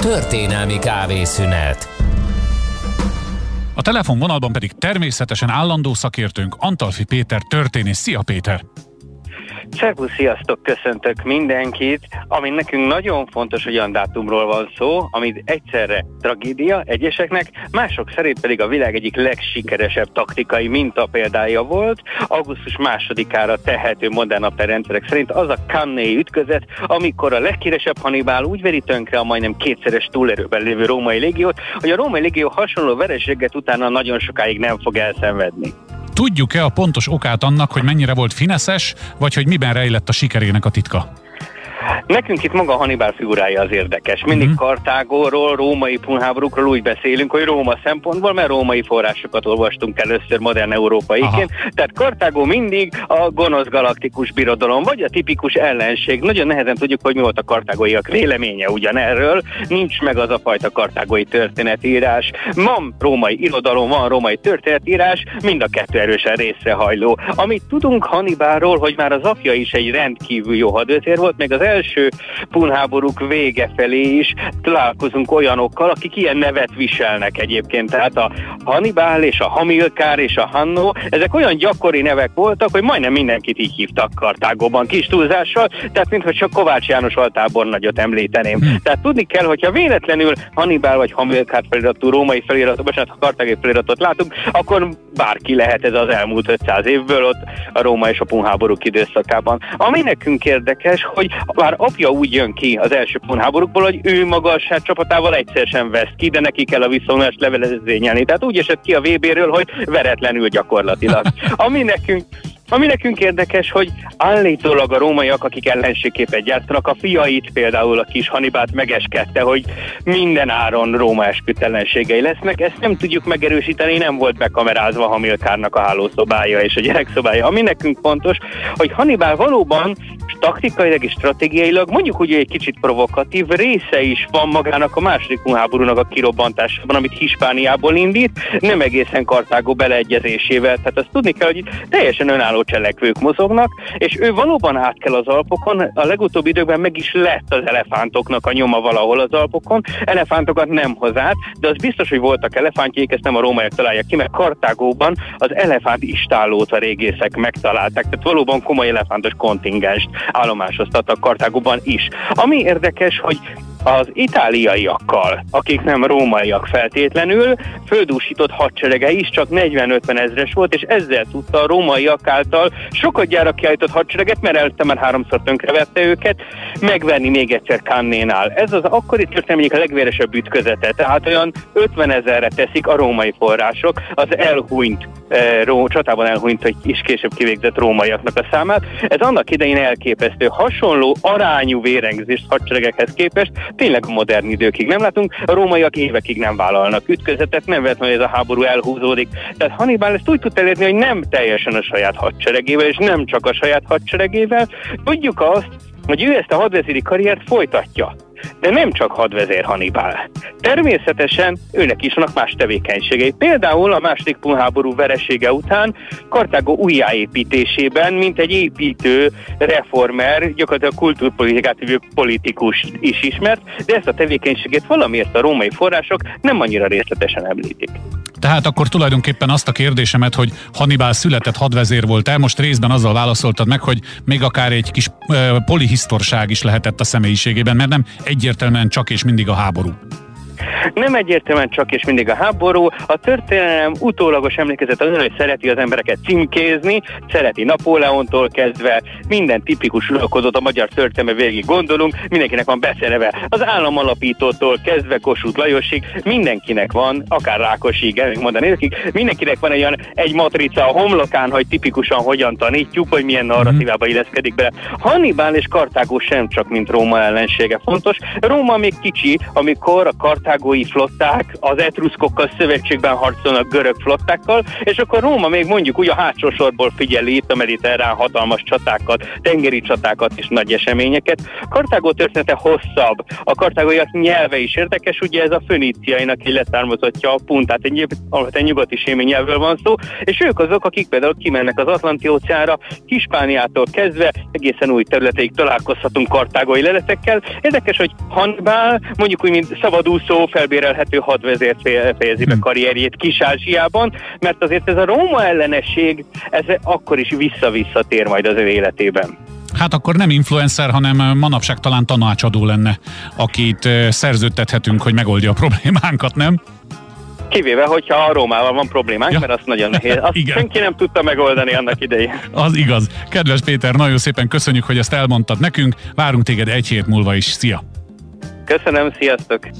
Történelmi kávészünet. A telefonvonalban pedig természetesen állandó szakértőnk Antalfi Péter történész. Szia Péter! Szervusz, sziasztok, köszöntök mindenkit. Ami nekünk nagyon fontos, hogy olyan dátumról van szó, amit egyszerre tragédia egyeseknek, mások szerint pedig a világ egyik legsikeresebb taktikai minta példája volt. Augusztus másodikára tehető modern rendszerek szerint az a Cannae ütközet, amikor a leghíresebb Hannibal úgy veri tönkre a majdnem kétszeres túlerőben lévő római légiót, hogy a római légió hasonló vereséget utána nagyon sokáig nem fog elszenvedni. Tudjuk-e a pontos okát annak, hogy mennyire volt fineszes, vagy hogy miben rejlett a sikerének a titka? Nekünk itt maga Hannibal figurája az érdekes. Mindig uh-huh. Kartágóról, római punháborúkról úgy beszélünk, hogy Róma szempontból, mert római forrásokat olvastunk először modern európaiként. Aha. Tehát Kartágó mindig a gonosz galaktikus birodalom, vagy a tipikus ellenség. Nagyon nehezen tudjuk, hogy mi volt a kartágóiak véleménye ugyanerről. Nincs meg az a fajta kartágói történetírás. Van római irodalom, van római történetírás, mind a kettő erősen részrehajló. Amit tudunk Hannibalról, hogy már az apja is egy rendkívül jó hadőtér volt, még az első punháborúk vége felé is találkozunk olyanokkal, akik ilyen nevet viselnek egyébként. Tehát a Hannibal és a Hamilkár és a Hanno, ezek olyan gyakori nevek voltak, hogy majdnem mindenkit így hívtak Kartágóban kis túlzással, tehát mintha csak Kovács János altábornagyot említeném. Hm. Tehát tudni kell, hogyha véletlenül Hannibal vagy Hamilkár feliratú római feliratot, bocsánat, a kartági feliratot látunk, akkor bárki lehet ez az elmúlt 500 évből ott a Róma és a punháborúk időszakában. Ami nekünk érdekes, hogy bár apja úgy jön ki az első punháborúkból, hogy ő maga a csapatával egyszer sem vesz ki, de neki kell a viszonást levelezényelni. Tehát úgy esett ki a VB-ről, hogy veretlenül gyakorlatilag. Ami nekünk ami nekünk érdekes, hogy állítólag a rómaiak, akik ellenségképet gyártanak, a fiait például a kis Hannibát megeskedte, hogy minden áron Róma esküdt ellenségei lesznek. Ezt nem tudjuk megerősíteni, nem volt bekamerázva Hamilkárnak a hálószobája és a gyerekszobája. Ami nekünk fontos, hogy Hannibal valóban taktikailag és stratégiailag mondjuk úgy, egy kicsit provokatív része is van magának a második háborúnak a kirobbantásában, amit Hispániából indít, nem egészen Kartágó beleegyezésével. Tehát azt tudni kell, hogy teljesen önálló cselekvők mozognak, és ő valóban át kell az Alpokon, a legutóbbi időkben meg is lett az elefántoknak a nyoma valahol az Alpokon, elefántokat nem hoz át, de az biztos, hogy voltak elefántjék, ezt nem a rómaiak találják ki, mert Kartágóban az elefánt istálót a régészek megtalálták, tehát valóban komoly elefántos kontingenst állomásoztattak Kartágóban is. Ami érdekes, hogy az itáliaiakkal, akik nem rómaiak feltétlenül, földúsított hadserege is csak 40-50 ezres volt, és ezzel tudta a rómaiak által sokat gyára kiállított hadsereget, mert előtte már háromszor tönkrevette őket, megverni még egyszer Kannénál. Ez az akkori történelmi a legvéresebb ütközete, tehát olyan 50 ezerre teszik a római források az elhúnyt e, ró, csatában elhúnyt, hogy is később kivégzett rómaiaknak a számát. Ez annak idején elképesztő. Hasonló arányú vérengzést hadseregekhez képest tényleg a modern időkig nem látunk, a rómaiak évekig nem vállalnak ütközetet, nem hogy ez a háború elhúzódik. Tehát Hannibal ezt úgy tud elérni, hogy nem teljesen a saját hadseregével, és nem csak a saját hadseregével. Tudjuk azt, hogy ő ezt a hadvezéri karriert folytatja. De nem csak hadvezér Hannibal. Természetesen őnek is vannak más tevékenységei. Például a második punháború veresége után Kartágó újjáépítésében, mint egy építő reformer, gyakorlatilag kultúrpolitikát hívő politikus is ismert, de ezt a tevékenységet valamiért a római források nem annyira részletesen említik. Tehát akkor tulajdonképpen azt a kérdésemet, hogy Hannibal született hadvezér volt-e, most részben azzal válaszoltad meg, hogy még akár egy kis uh, polihisztorság is lehetett a személyiségében, mert nem egyértelműen csak és mindig a háború. Nem egyértelműen csak és mindig a háború. A történelem utólagos emlékezet az, hogy szereti az embereket címkézni, szereti Napóleontól kezdve, minden tipikus uralkodót a magyar történelme végig gondolunk, mindenkinek van beszereve. Az államalapítótól kezdve Kossuth Lajosig, mindenkinek van, akár Rákosig, mondani nekik, mindenkinek van egy, olyan, egy matrica a homlokán, hogy tipikusan hogyan tanítjuk, hogy milyen narratívába illeszkedik bele. Hannibal és Kartágó sem csak mint Róma ellensége fontos. Róma még kicsi, amikor a Kartágó kartágói flották az etruszkokkal szövetségben harcolnak görög flottákkal, és akkor Róma még mondjuk úgy a hátsó sorból figyeli itt a mediterrán hatalmas csatákat, tengeri csatákat és nagy eseményeket. Kartágó története hosszabb, a kartágóiak nyelve is érdekes, ugye ez a föníciainak egy leszármazottja a puntát, egy, egy nyugati sémi nyelvről van szó, és ők azok, akik például kimennek az Atlanti óceánra, Hispániától kezdve egészen új területeig találkozhatunk kartágói leletekkel. Érdekes, hogy Hannibal mondjuk úgy, mint szabadúszó, felbérelhető hadvezért fejezi be hm. karrierjét Kis-Ázsiában, mert azért ez a Róma ellenesség, ez akkor is vissza-visszatér majd az ő életében. Hát akkor nem influencer, hanem manapság talán tanácsadó lenne, akit szerződtethetünk, hogy megoldja a problémánkat, nem? Kivéve, hogyha a Rómával van problémánk, ja. mert azt nagyon nehéz. Azt Igen. senki nem tudta megoldani annak idején. Az igaz. Kedves Péter, nagyon szépen köszönjük, hogy ezt elmondtad nekünk. Várunk téged egy hét múlva is. Szia! Köszönöm, sziasztok!